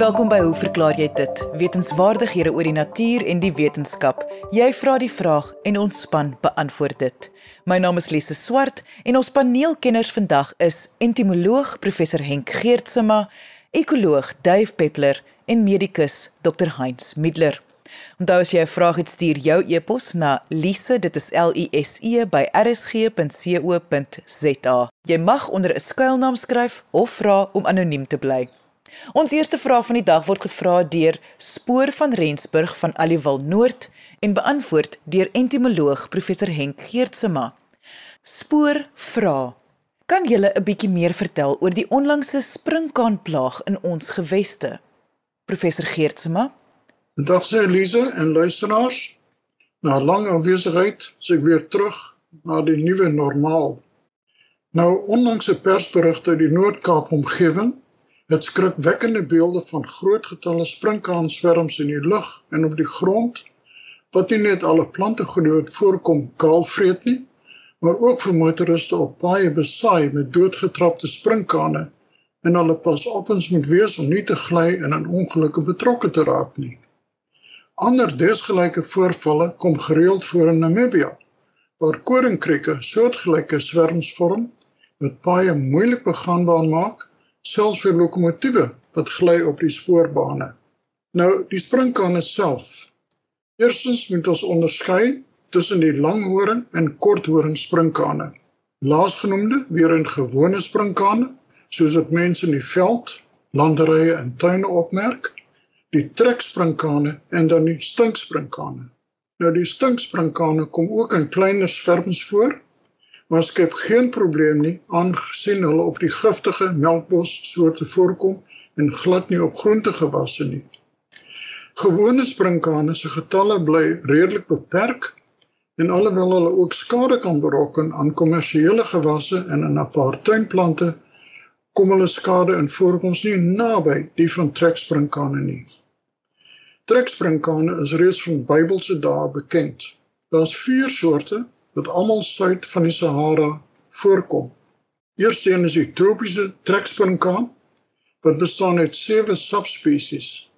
Welkom by Hoe verklaar jy dit? Wetenskapwaardighede oor die natuur en die wetenskap. Jy vra die vraag en ons span beantwoord dit. My naam is Lise Swart en ons paneelkenners vandag is entomoloog professor Henk Geertsma, ekoloog Dave Peppler en medikus Dr Heinz Middler. Onthou as jy 'n vraag het, stuur jou e-pos na lise, dit is L I S E by rsg.co.za. Jy mag onder 'n skuilnaam skryf of vra om anoniem te bly. Ons eerste vraag van die dag word gevra deur Spoor van Rensburg van Aliwal Noord en beantwoord deur entomoloog professor Henk Geertsma. Spoor vra: Kan julle 'n bietjie meer vertel oor die onlangse sprinkaanplaag in ons geweste? Professor Geertsma Dag sê Elise en luisteraars. Na lang afwesigheid sê ek weer terug na die nuwe normaal. Nou onlangs se persberigte uit die Noord-Kaap omgewing het skrikwekkende beelde van groot getalle sprinkaanswerms in die lug en op die grond wat nie net alle plante gedood voorkom kaalvreet nie, maar ook vir motoriste op paaie besaai met doodgetrapte sprinkane en hulle pas op ons moet wees om nie te gly en in ongelukke betrokke te raak nie. Ander desgelyke voorvalle kom gereeld voor in Namibië, waar koringkrieke soortgelyke swerms vorm wat baie moeilik begaanbaar maak, selfs vir lokomotiewe wat gly op die spoorbane. Nou, die sprinkane self. Eerstens moet ons onderskei tussen die langhoring en korthoring sprinkane. Laasgenoemde weer in gewone sprinkane, soos wat mense in die veld, landerye en tuine opmerk, die treksprinkane en dan die stinksprinkane. Nou die stinksprinkane kom ook in kleiner swerms voor, maar skep geen probleem nie aangesien hulle op die giftige melkbos soorte voorkom en glad nie op groentegewasse nie. Gewone sprinkane se getalle bly redelik beperk en alhoewel hulle ook skade kan berokken aan kommersiële gewasse en in 'n paar tuinplante, kom hulle skade in voorkoms nie naby die van treksprinkane nie. Treksprinkane is reeds van Bybelse dae bekend. Daar's 4 soorte wat almal suid van die Sahara voorkom. Eersteen is die tropiese treksprinkaan wat bestaan uit 7 subspesies.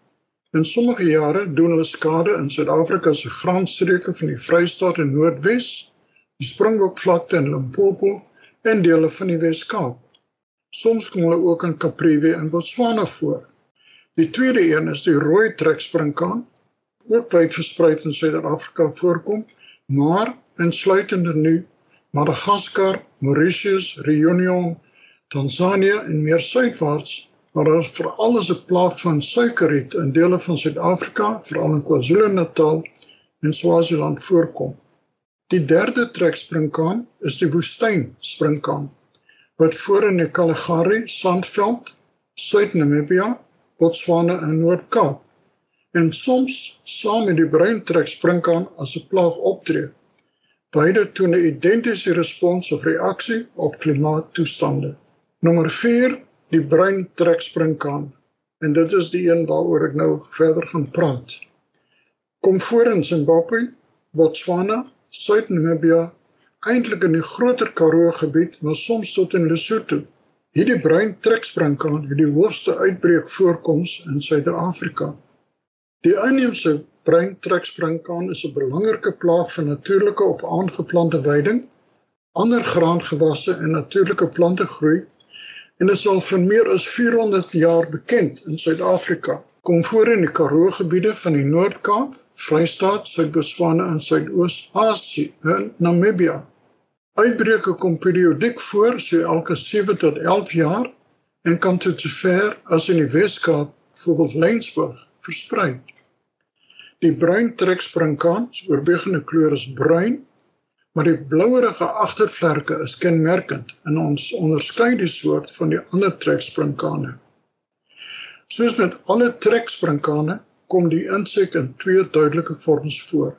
In sommige jare doen hulle skade in Suid-Afrika se grondstreke van die Vrystaat en Noordwes, die Springbokvlakte in Limpopo en dele van die Wes-Kaap. Soms kom hulle ook in Kapriwe in Botswana voor. Die tweede een is die rooi treksprinkaan, ook wyd versprei in Suid-Afrika voorkom, maar insluitende nu Madagaskar, Mauritius, Reunion, Tansanië en meer suidwaarts, waar daar veral as 'n plaag van suikerriet in dele van Suid-Afrika, veral in KwaZulu-Natal en Swaziland voorkom. Die derde treksprinkaan is die woestynsprinkaan wat voor in die Kalahari sandveld, Suid-Namibië Botswana en Noord-Kaap. En soms saam met die bruintrek sprinkaan as 'n plaag optree. Beide toon 'n identiese respons of reaksie op klimaattoestande. Nommer 4, die bruintrek sprinkaan. En dit is die een waaroor ek nou verder gaan praat. Kom voor in Zimbabwe, Botswana, Suid-Namibië, eintlik in die groter Karoo gebied, maar soms tot in Lesotho. Hierdie bruin treksprinkaan het die hoogste uitbreek voorkoms in Suider-Afrika. Die inheemse bruin treksprinkaan is 'n belangrike plaag vir natuurlike of aangeplante weiding, ander graangewasse en natuurlike plante groei en is al vir meer as 400 jaar bekend in Suid-Afrika. Kom voor in die Karoo gebiede van die Noord-Kaap, Vrystaat, Suid-Botswana en Suidoos-Asië en Namibië. Uitbreuke kom periodiek voor, so elke 7 tot 11 jaar en kan tot sover as in die Weskaap, byvoorbeeld Lensburg, versprei. Die bruin treksprinkaan se oorwegende kleur is bruin, maar die blouerige agtervlerke is kenmerkend en ons onderskei die soort van die ander treksprinkane. Soos met alle treksprinkane kom die insek in twee duidelike vorms voor.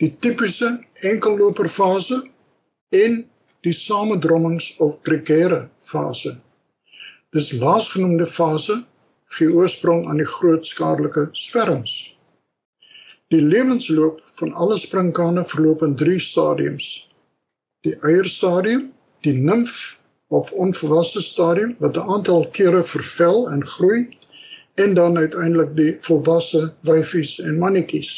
Die tipiese enkelloperfase en die samedrommings of gregere fase. Dis laasgenoemde fase gee oorsprong aan die groot skadelike swerms. Die lewensloop van alle sprinkane verloop in 3 stadiums. Die eierstadium, die nimf of onvolwasse stadium wat 'n aantal kere vervel en groei en dan uiteindelik die volwasse wyfies en mannetjies.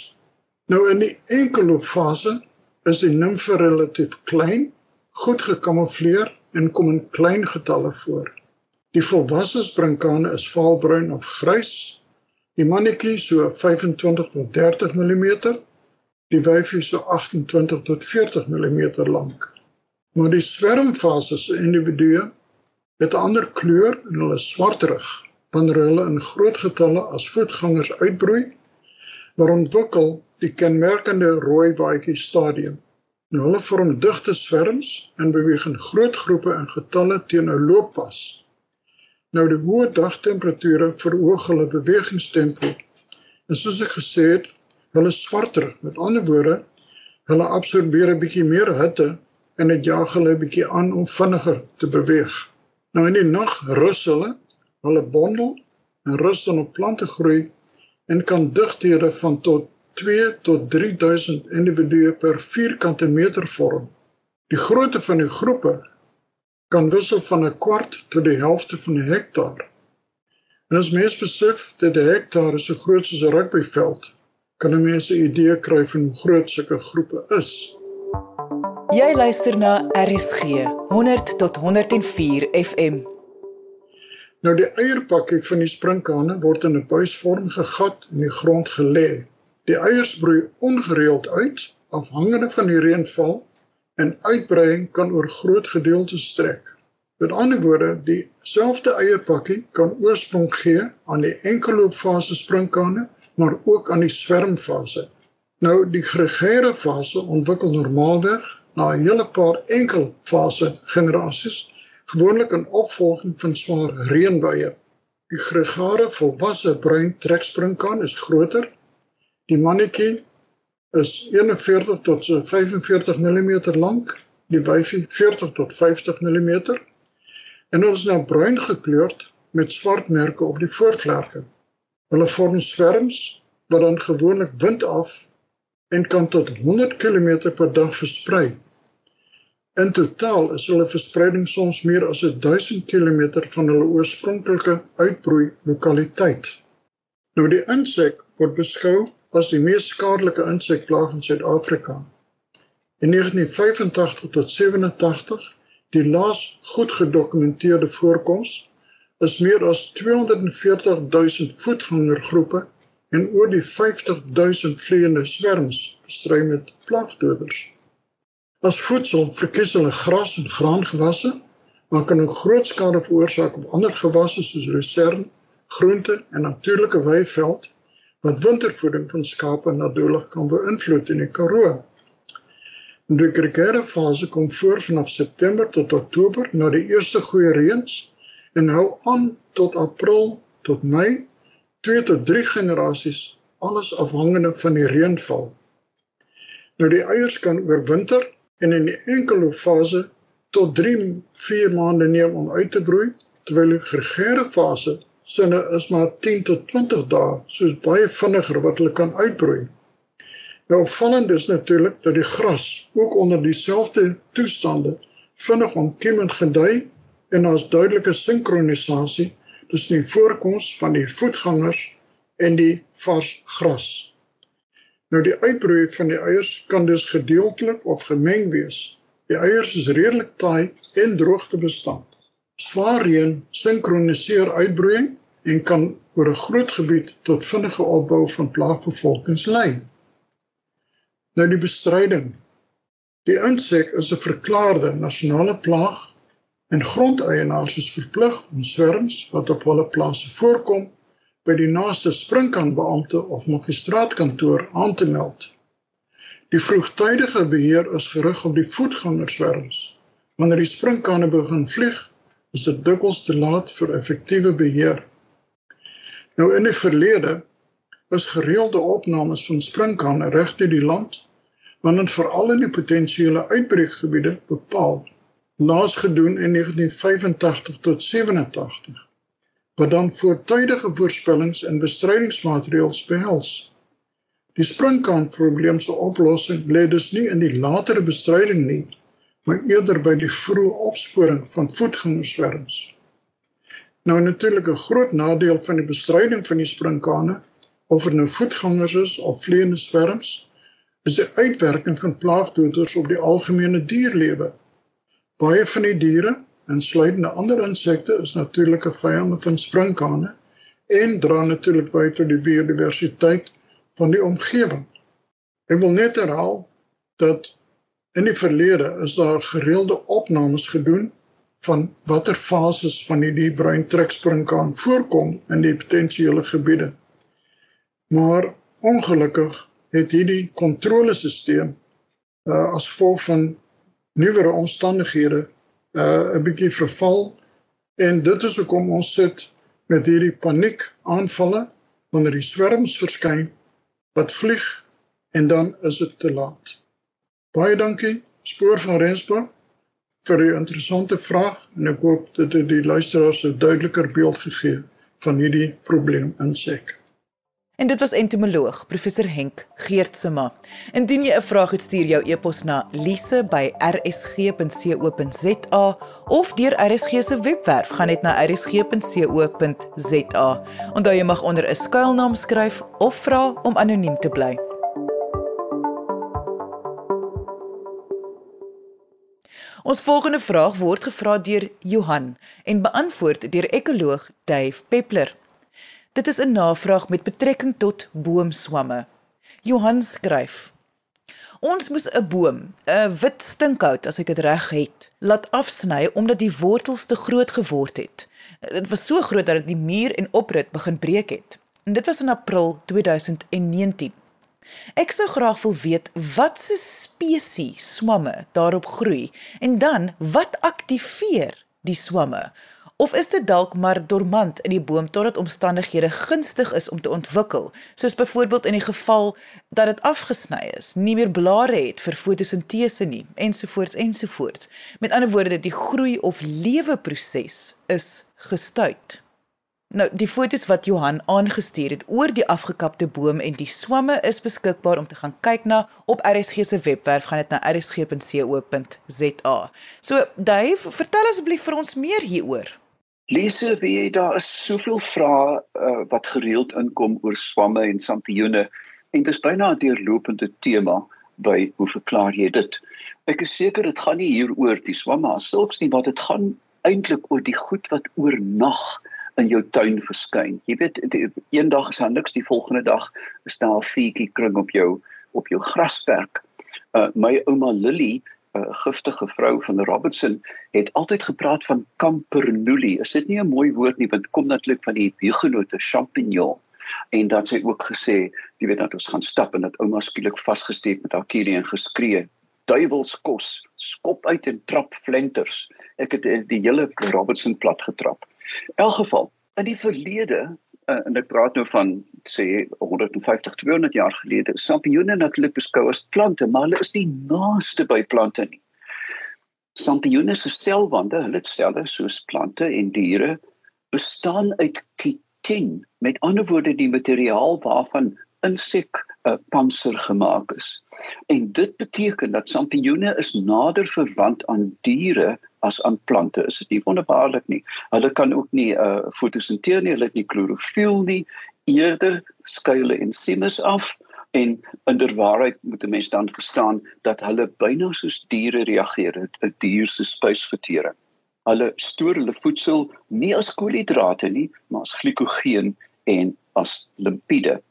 Nou in die enkelloopfase is die nimfe relatief klein, goed gekamoufleer en kom in klein getalle voor. Die volwasse sprinkane is vaalbruin of grys. Die mannetjie so 25 tot 30 mm, die wyfie so 28 tot 40 mm lank. Maar die swermfase se individue het 'n ander kleur en hulle is swarterig wanneer hulle in groot getalle as voetgangers uitbroei, waar ontwikkel die kenmerkende rooi baadjie stadium. Nou hulle vorm digte swerms en beweeg in groot groepe in getalle teen 'n looppas. Nou die hoë dagtemperature verhoog hulle bewegingstempo. En soos ek gesê het, hulle swarterig. Met ander woorde, hulle absorbeer 'n bietjie meer hitte en dit jaag hulle 'n bietjie aan om vinniger te beweeg. Nou in die nag rus hulle hulle bondel en rus dan op plante groei en kan digthede van tot 2 tot 3000 individue per vierkante meter vorm. Die grootte van die groepe kan wissel van 'n kwart tot die helfte van 'n hektaar. En as mens besef dat 'n hektaar so groot soos 'n rugbyveld, kan 'n mens 'n idee kry van hoe groot sulke groepe is. Jy luister na RSG 100 tot 104 FM. Nou die eierpakkie van die sprinkane word in 'n buisvorm gegat in die grond gelê. Die eiers broei ongereeld uit afhangende van die reënval en uitbreiing kan oor groot gedeeltes strek. Met ander woorde, dieselfde eierpakkie kan oorsprong gee aan die enkelloopfase sprinkane, maar ook aan die swermfase. Nou die gregere fase ontwikkel normaalweg na 'n hele paar enkelfase generasies gewoonlik in opvolging van swaar reënbuie. Die gregare volwasse bruin treksprinkaan is groter. Die mannetjie is 41 tot 45 mm lank, die wyfie 40 tot 50 mm. En ons is nou bruin gekleurd met swart merke op die voorvlerke. Hulle vorm swerms wat dan gewoonlik wind af en kan tot 100 km per dag versprei. In totaal is hulle verspreiding soms meer as 1000 km van hulle oorspronklike uitbroei lokaliteit. Nou die insek word beskou as die mees skadelike insekplaag in Suid-Afrika. In 1985 tot 87, die laas goed gedokumenteerde voorkoms, is meer as 240 000 voetgangergroepe en oor die 50 000 vleiende swerms bestry met plaagdoders. As voedsel verkies hulle gras en graangewasse, maar kan ook groot skade veroorsaak op ander gewasse soos lucern, groente en natuurlike weiveld wat wintervoeding van skape nadelig kan beïnvloed in die Karoo. Die gregere fase kom voor vanaf September tot Oktober na die eerste goeie reëns en hou aan tot April tot Mei, 2 tot 3 generasies, alles afhangende van die reënval. Nou die eiers kan oorwinter en in die enkele fase tot 3-4 maande neem om uit te broei, terwyl die gregere fase sinne is maar 10 tot 20 dae, soos baie vinniger wat hulle kan uitbroei. Nou opvallend is natuurlik dat die gras ook onder dieselfde toestande vinnig ontkiemend gedei en daar's duidelike sinkronisasie tussen die voorkoms van die voetgangers en die vars gras. Nou die uitbroei van die eiers kan dus gedeeltelik of gemeng wees. Die eiers is redelik taai en droogte bestand. Swaar reën sinkroniseer uitbroeiing en kan oor 'n groot gebied tot vinnige opbou van plaagbevolkings lei. Nou die bestryding. Die insek is 'n verklaarde nasionale plaag en grondeienaars is verplig om swerms wat op hulle plase voorkom by die naaste sprinkaanbeampte of magistraatkantoor aan te meld. Die vroegtydige beheer is gerig op die voetgangerswerms. Wanneer die sprinkane begin vlieg, is dit dikwels te laat vir effektiewe beheer. Nou in die verlede is gereelde opnames van sprinkane regte die land, wanneer veral in die potensiële uitbreekgebiede bepaal, laas gedoen in 1985 tot 87 wat dan voortydige voorspellings en bestrydingsmaatreëls behels. Die sprinkaan-probleem se oplossing lê dus nie in die latere bestryding nie, maar eerder by die vroeë opsporing van voetgangerswerms. Nou natuurlik 'n groot nadeel van die bestryding van die sprinkane of vir nou voetgangers is of vleiende swerms is die uitwerking van plaagdoders op die algemene dierlewe. Baie van die diere, insluitende ander insekte, is natuurlike vyande van sprinkane en dra natuurlik by tot die biodiversiteit van die omgewing. Ek wil net herhaal dat in die verlede is daar gereelde opnames gedoen van watter fases van hierdie bruin treksprinkaan voorkom in die potensiële gebiede. Maar ongelukkig het hierdie kontrolesisteem uh as gevolg van nuwere omstandighede uh 'n bietjie verval en dit is hoekom ons sit met hierdie paniek aanvalle wanneer die swerms verskyn wat vlieg en dan is dit te laat. Baie dankie spoor van Rensburg vir die interessante vraag en ek hoop dit het die luisteraars 'n duideliker beeld gegee van hierdie probleem insek. En dit was entomoloog professor Henk Geertsema. Indien jy 'n vraag het, stuur jou e-pos na lise@rsg.co.za of deur RSG se webwerf gaan net na rsg.co.za. Onthou jy mag onder 'n skuilnaam skryf of vra om anoniem te bly. Ons volgende vraag word gevra deur Johan en beantwoord deur ekoloog Dave Peppler. Dit is 'n navraag met betrekking tot boomswamme. Johan skryf: Ons moes 'n boom, 'n wit stinkhout as ek dit reg het, laat afsny omdat die wortels te groot geword het. Dit was so groot dat dit die muur en oprit begin breek het. En dit was in April 2019. Ek sou graag wil weet wat se spesies swamme daarop groei en dan wat aktiveer die swamme Of is dit dalk maar dormant in die boom totdat omstandighede gunstig is om te ontwikkel, soos byvoorbeeld in die geval dat dit afgesny is, nie meer blare het vir fotosintese nie, ensovoorts ensovoorts. Met ander woorde, die groei of lewe proses is gestuit. Nou, die foto's wat Johan aangestuur het oor die afgekapte boom en die swamme is beskikbaar om te gaan kyk na op RSG se webwerf, gaan dit na rsg.co.za. So, Dave, vertel asseblief vir ons meer hieroor. Wie jy daar is soveel vrae uh, wat gereeld inkom oor swamme en sampioene en dit is byna 'n deurlopende tema by hoe verklaar jy dit? Ek is seker dit gaan nie hier oor die swamme selfs nie, maar dit gaan eintlik oor die goed wat oornag in jou tuin verskyn. Jy weet eendag is daar niks, die volgende dag is daar 'n vuurtjie kring op jou op jou grasperk. Uh my ouma Lily, 'n uh, giftige vrou van Robertson, het altyd gepraat van campernulli. Is dit nie 'n mooi woord nie, want kom natuurlik van die hugenote champignon. En dan sy ook gesê, jy weet dat ons gaan stap en dat ouma skielik vasgesteek met haar kierie en geskree duiwelskos skop uit en trap flenters. Ek het die hele Robertson plat getrap. In elk geval, in die verlede uh, en ek praat nou van sê 150 200 jaar gelede, sampioene natuurlik beskou as plante, maar hulle is nie naaste by plante nie. Sampioene se selwande, hulle selle soos plante en diere bestaan uit kitin, met ander woorde die materiaal waarvan insek uh, panser gemaak is. En dit beteken dat sampioene is nader verwant aan diere as aan plante. Is dit nie wonderbaarlik nie? Hulle kan ook nie uh fotosinteer nie, hulle het nie klorofiel nie. Eerder skuile ensimes af en inderwaarheid moet 'n mens dan verstaan dat hulle byna soos diere reageer, 'n dier se spysvertering. Hulle stoor hulle voedsel nie as koolhidrate nie, maar as glikogeen en as lipiede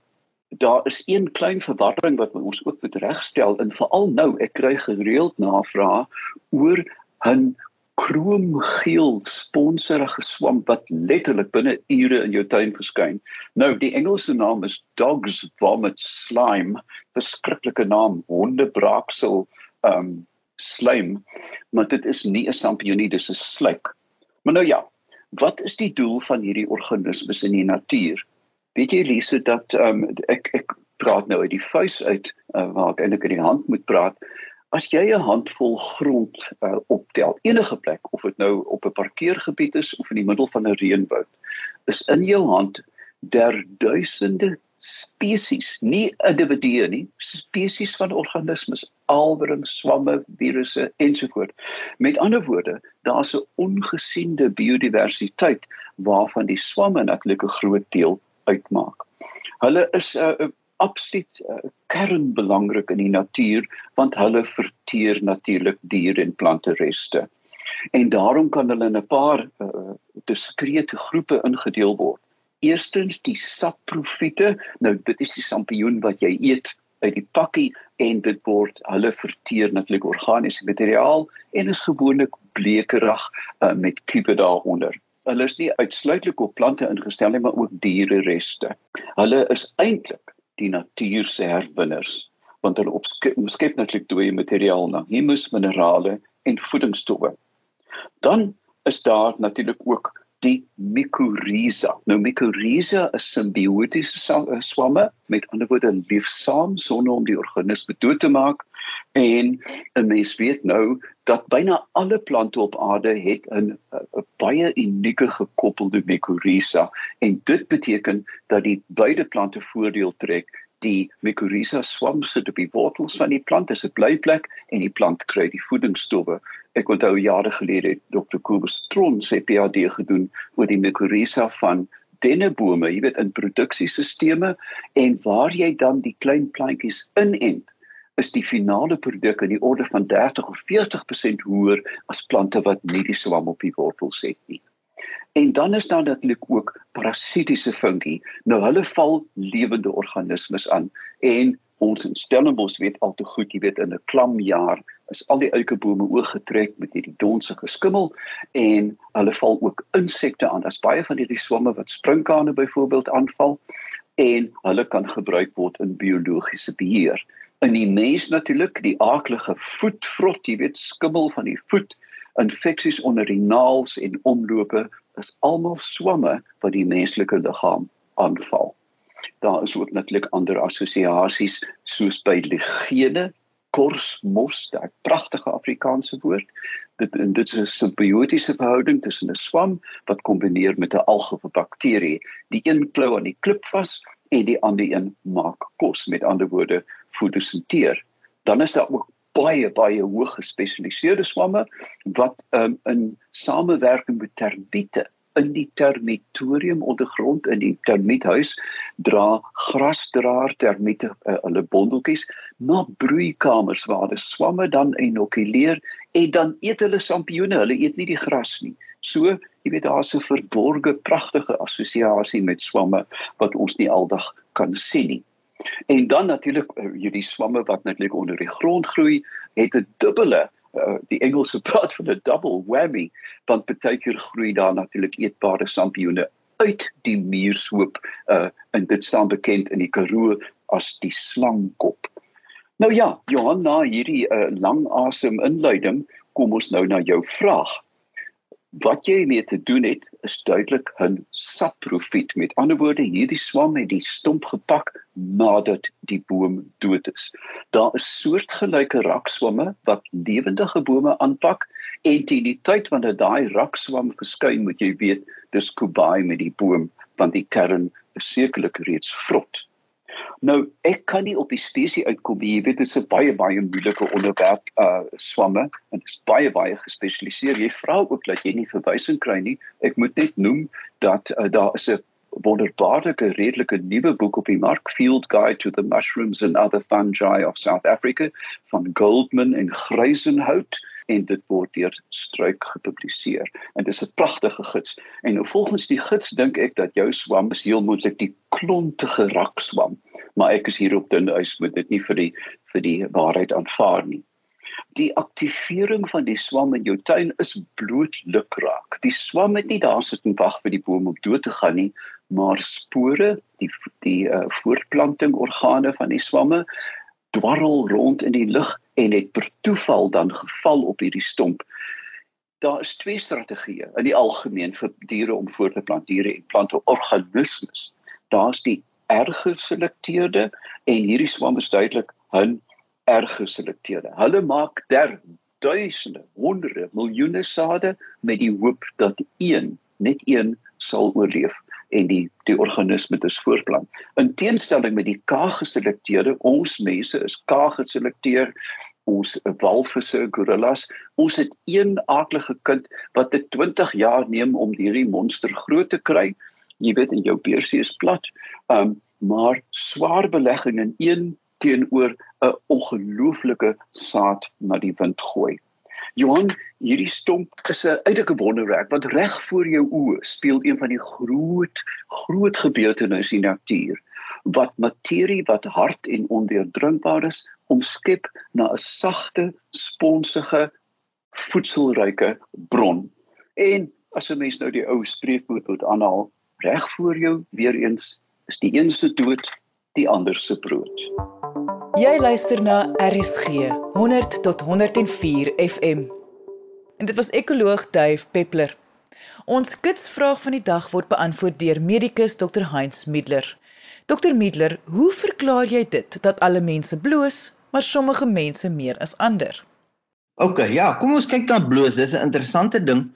daar is een klein verwarring wat ons ook moet regstel en veral nou ek kry gereeld navrae oor 'n kroomgeel sponserige swamp wat letterlik binne ure in jou tuin verskyn. Nou die Engelse naam is dogs vomit slime, beskrikkelike naam hondebraaksel um slaim, maar dit is nie 'n sampioenie, dis 'n slyk. Maar nou ja, wat is die doel van hierdie organismes in die natuur? Weet jy Lise dat um, ek ek praat nou uit die vuis uit uh, waar ek eintlik in die hand moet praat. As jy 'n handvol grond uh, optel enige plek of dit nou op 'n parkeergebied is of in die middel van 'n reënwoud, is in jou hand der duisende spesies, nie individue nie, spesies van organismes, alwerings, swamme, virusse ensovoort. Met ander woorde, daar's 'n ongesiende biodiversiteit waarvan die swamme natuurlik 'n groot deel uitmaak. Hulle is 'n uh, absoluut uh, kernbelangrik in die natuur want hulle verteer natuurlik dier en plante reste. En daarom kan hulle in 'n paar uh, diskrete groepe ingedeel word. Eerstens die saprofiete. Nou dit is die sampioen wat jy eet uit die pakkie en dit word hulle verteer natuurlik organiese materiaal en is gewoonlik blekerig uh, met kupe daaronder. Hulle is nie uitsluitlik op plante ingestel nie, maar ook diere reste. Hulle is eintlik die natuur se herwinners want hulle omskep natuurlik dooie materiaal na humus, minerale en voedingsstowwe. Dan is daar natuurlik ook die mycorrhiza. Nou mycorrhiza is simbiotiese swamme, met ander woorde liefsaam sonder om die organisme dood te maak. En 'n mens weet nou dat byna alle plante op aarde het 'n baie unieke gekoppelde mycorrhiza en dit beteken dat die beide plante voordeel trek die mycorrhiza swam sit op die wortels van die plant is 'n blyplek en die plant kry die voedingsstowwe. Ek onthou jare gelede het Dr. Kobus Tron sy PhD gedoen oor die mycorrhiza van dennebome, jy weet in produksiesisteme en waar jy dan die klein plantjies inent is die finale produk in die orde van 30 of 40% hoër as plante wat nie die swam op die wortels het nie. En dan is daar natuurlik ook parasitiese fungi. Nou hulle val lewende organismes aan en ons in Stellenbosch weet al te goed, jy weet in 'n klam jaar is al die eikebome oorgetrek met hierdie donsige skimmel en hulle val ook insekte aan. Daar's baie van hierdie swamme wat sprinkane byvoorbeeld aanval en hulle kan gebruik word in biologiese beheer. In die mens natuurlik, die aaklige voetvrot, jy weet skimmel van die voet, infeksies onder die naels en omlope is almal swamme wat die menslike liggaam aanval. Daar is ook netlik ander assosiasies soos by ligene, korsmos, daai pragtige Afrikaanse woord. Dit en dit is 'n simbiotiese verhouding tussen 'n swam wat kombineer met 'n alge of 'n bakterie. Die een klou aan die klip vas en die ander een maak kos, met ander woorde fotosinteer. Dan is daar ook baie baie hoog gespesialiseerde swamme wat um, in samewerking met termiete in die termitorium ondergrond in die termiethuis dra grasdraer termiete uh, hulle bondeltjies na broeikamers waar die swamme dan inokuleer en dan eet hulle sampioene hulle eet nie die gras nie so jy weet daar's 'n verborgde pragtige assosiasie met swamme wat ons nie aldag kan sien nie En dan natuurlik uh, hierdie swamme wat netlik onder die grond groei, het 'n dubbele uh, die Engelse praat van 'n double whammy, want baie keer groei daar natuurlik eetbare sampioene uit die muurshoop uh en dit staan bekend in die Karoo as die slangkop. Nou ja, Johan, na hierdie uh, lang asem inleiding, kom ons nou na jou vraag wat jy mee te doen het is duidelik 'n saprofiet. Met ander woorde hierdie swam het die stomp gepak nadat die boom dood is. Daar is soortgelyke rakswamme wat lewendige bome aanpak en teen die tyd wanneer daai rakswam verskyn moet jy weet dis kubai met die boom want die kern is sekerlik reeds vrot Nou ek kan nie op die spesies uitkom nie. Jy weet dit is 'n baie baie moeilike onderwerp uh swamme en dit is baie baie gespesialiseer. Jy vra ook dat jy nie verwysing kry nie. Ek moet net noem dat uh, daar is 'n wonderbaarlike redelike nuwe boek op die mark Field Guide to the Mushrooms and Other Fungi of South Africa van Goldman en Greisenhout en dit word deur Struik gepubliseer. En dit is 'n pragtige gids. En volgens die gids dink ek dat jou swam is heel moontlik die klontige rakswam, maar ek is hier op dun ys moet dit nie vir die vir die waarheid aanvaar nie. Die aktivering van die swam in jou tuin is bloot lukraak. Die swam het nie daar sit en wag vir die boom om dood te gaan nie, maar spore, die die uh, voortplanting organe van die swamme dwarrel rond in die lug en het per toeval dan geval op hierdie stomp. Daar is twee strategieë in die algemeen vir diere om voort te plant, diere en plante organismes. Daar's die erg geselekteerde en hierdie swam is duidelik 'n erg geselekteerde. Hulle maak der duisende, honderde, miljoene sade met die hoop dat een, net een sal oorleef. en die die organisme dis voorplant. In teenstelling met die K-geselekteerde, ons mense is K-geselekteer ons walvisse, gorillas, ons het een aardige kind wat dit 20 jaar neem om hierdie monster groot te kry. Jy weet en jou beursie is plat. Um maar swaar belegging in een teenoor 'n ongelooflike saad na die wind gooi. Johan, hierdie stomp is 'n uiterlike wonderwerk want reg voor jou oë speel een van die groot groot gebeurtenisse in die natuur wat materie wat hard en ondeurdringbaar is omskep na 'n sagte, sponsige, voedselryke bron. En as 'n mens nou die ou spreekwoord moet aanhaal, reg voor jou weer eens is die een se dood, die ander se brood. Jy luister na RSG 100 tot 104 FM. En dit was ekoloog Duif Peppler. Ons kitsvraag van die dag word beantwoord deur medikus Dr Heinz Middler. Dr Middler, hoe verklaar jy dit dat alle mense bloos, maar sommige mense meer as ander? OK, ja, kom ons kyk na bloos. Dis 'n interessante ding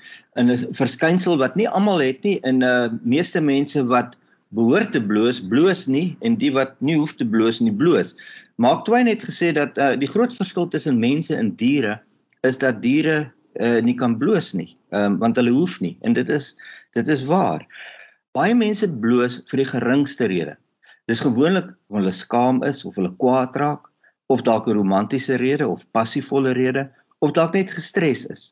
in 'n verskynsel wat nie almal het nie in uh, meeste mense wat behoort te bloos, bloos nie en die wat nie hoef te bloos nie, bloos. Mark Twain het gesê dat uh, die groot verskil tussen mense en diere is dat diere uh, nie kan bloos nie, um, want hulle hoef nie en dit is dit is waar. Baie mense bloos vir die geringste rede. Dis gewoonlik omdat hulle skaam is of hulle kwaad raak of dalk 'n romantiese rede of passievolle rede of dalk net gestres is.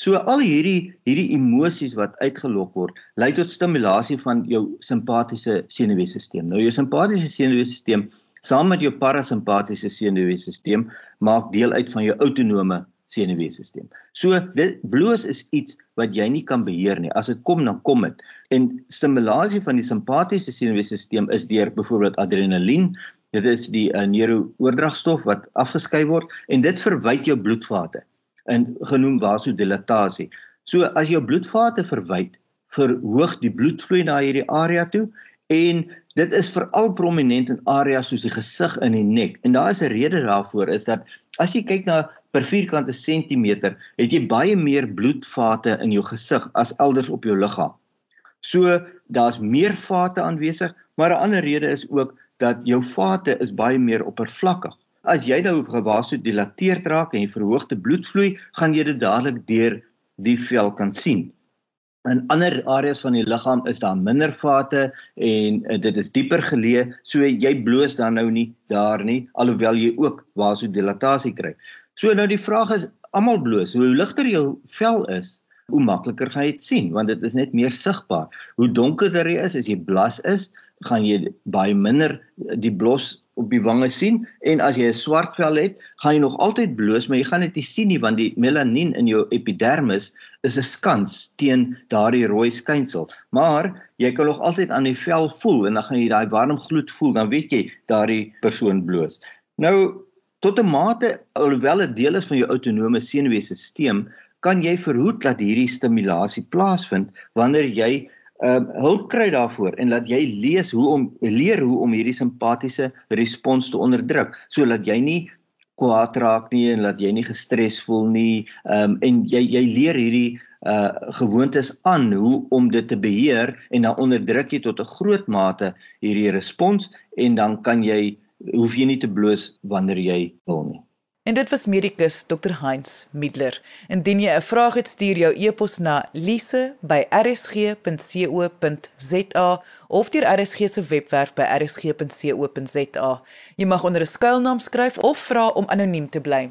So al hierdie hierdie emosies wat uitgelok word, lei tot stimulasie van jou simpatiese senuweestelsel. Nou jou simpatiese senuweestelsel saam met jou parasimpatiese senuweestelsel maak deel uit van jou autonome senuweestelsel. So dit bloos is iets wat jy nie kan beheer nie. As dit kom dan kom dit. En stimulasie van die simpatiese senuweestelsel is deur byvoorbeeld adrenalien. Dit is die uh, neurooordragstof wat afgeskei word en dit verwyd jou bloedvate in genoem vasodilatasie. So as jou bloedvate verwyd, verhoog die bloedvloei na hierdie area toe en dit is veral prominent in areas soos die gesig en die nek. En daar is 'n rede daarvoor is dat as jy kyk na per vierkante sentimeter, het jy baie meer bloedvate in jou gesig as elders op jou liggaam. So daar's meer vate aanwesig, maar 'n ander rede is ook dat jou vate is baie meer oppervlakkig. As jy nou vasodilateerd raak en jy verhoogde bloedvloei, gaan jy dit dadelik deur die vel kan sien. In ander areas van die liggaam is daar minder vate en uh, dit is dieper geleë, so jy bloos dan nou nie daar nie, alhoewel jy ook vasodilatasie kry. So nou die vraag is, almal bloos. Hoe ligter jou vel is, hoe makliker gaan jy dit sien, want dit is net meer sigbaar. Hoe donkerder jy is, as jy blas is, gaan jy baie minder die blos op die wange sien en as jy 'n swart vel het, gaan jy nog altyd bloos, maar jy gaan dit nie sien nie want die melanien in jou epidermis is 'n skans teen daardie rooi skynsel. Maar jy kan nog altyd aan die vel voel en dan gaan jy daai warm gloed voel, dan weet jy daardie persoon bloos. Nou tot 'n mate alhoewel dit deel is van jou autonome senuweestelsel, kan jy verhoed dat hierdie stimulasie plaasvind wanneer jy uh, hulp kry daarvoor en laat jy lees hoe om leer hoe om hierdie simpatiese respons te onderdruk sodat jy nie kwaad raak nie en laat jy nie gestres voel nie. Um, en jy jy leer hierdie uh gewoontes aan hoe om dit te beheer en dan onderdruk jy tot 'n groot mate hierdie respons en dan kan jy hoef jy nie te bloos wanneer jy wil nie En dit was medikus Dr Heinz Middler. Indien jy 'n vraag het, stuur jou e-pos na lise@rsg.co.za of deur RSG se webwerf by rsg.co.za. Jy mag onder 'n skuilnaam skryf of vra om anoniem te bly.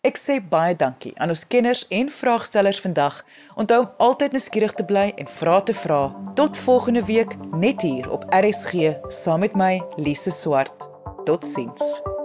Ek sê baie dankie aan ons kenners en vraagstellers vandag. Onthou om altyd nuuskierig te bly en vra te vra. Tot volgende week net hier op RSG saam met my Lise Swart. Totsiens.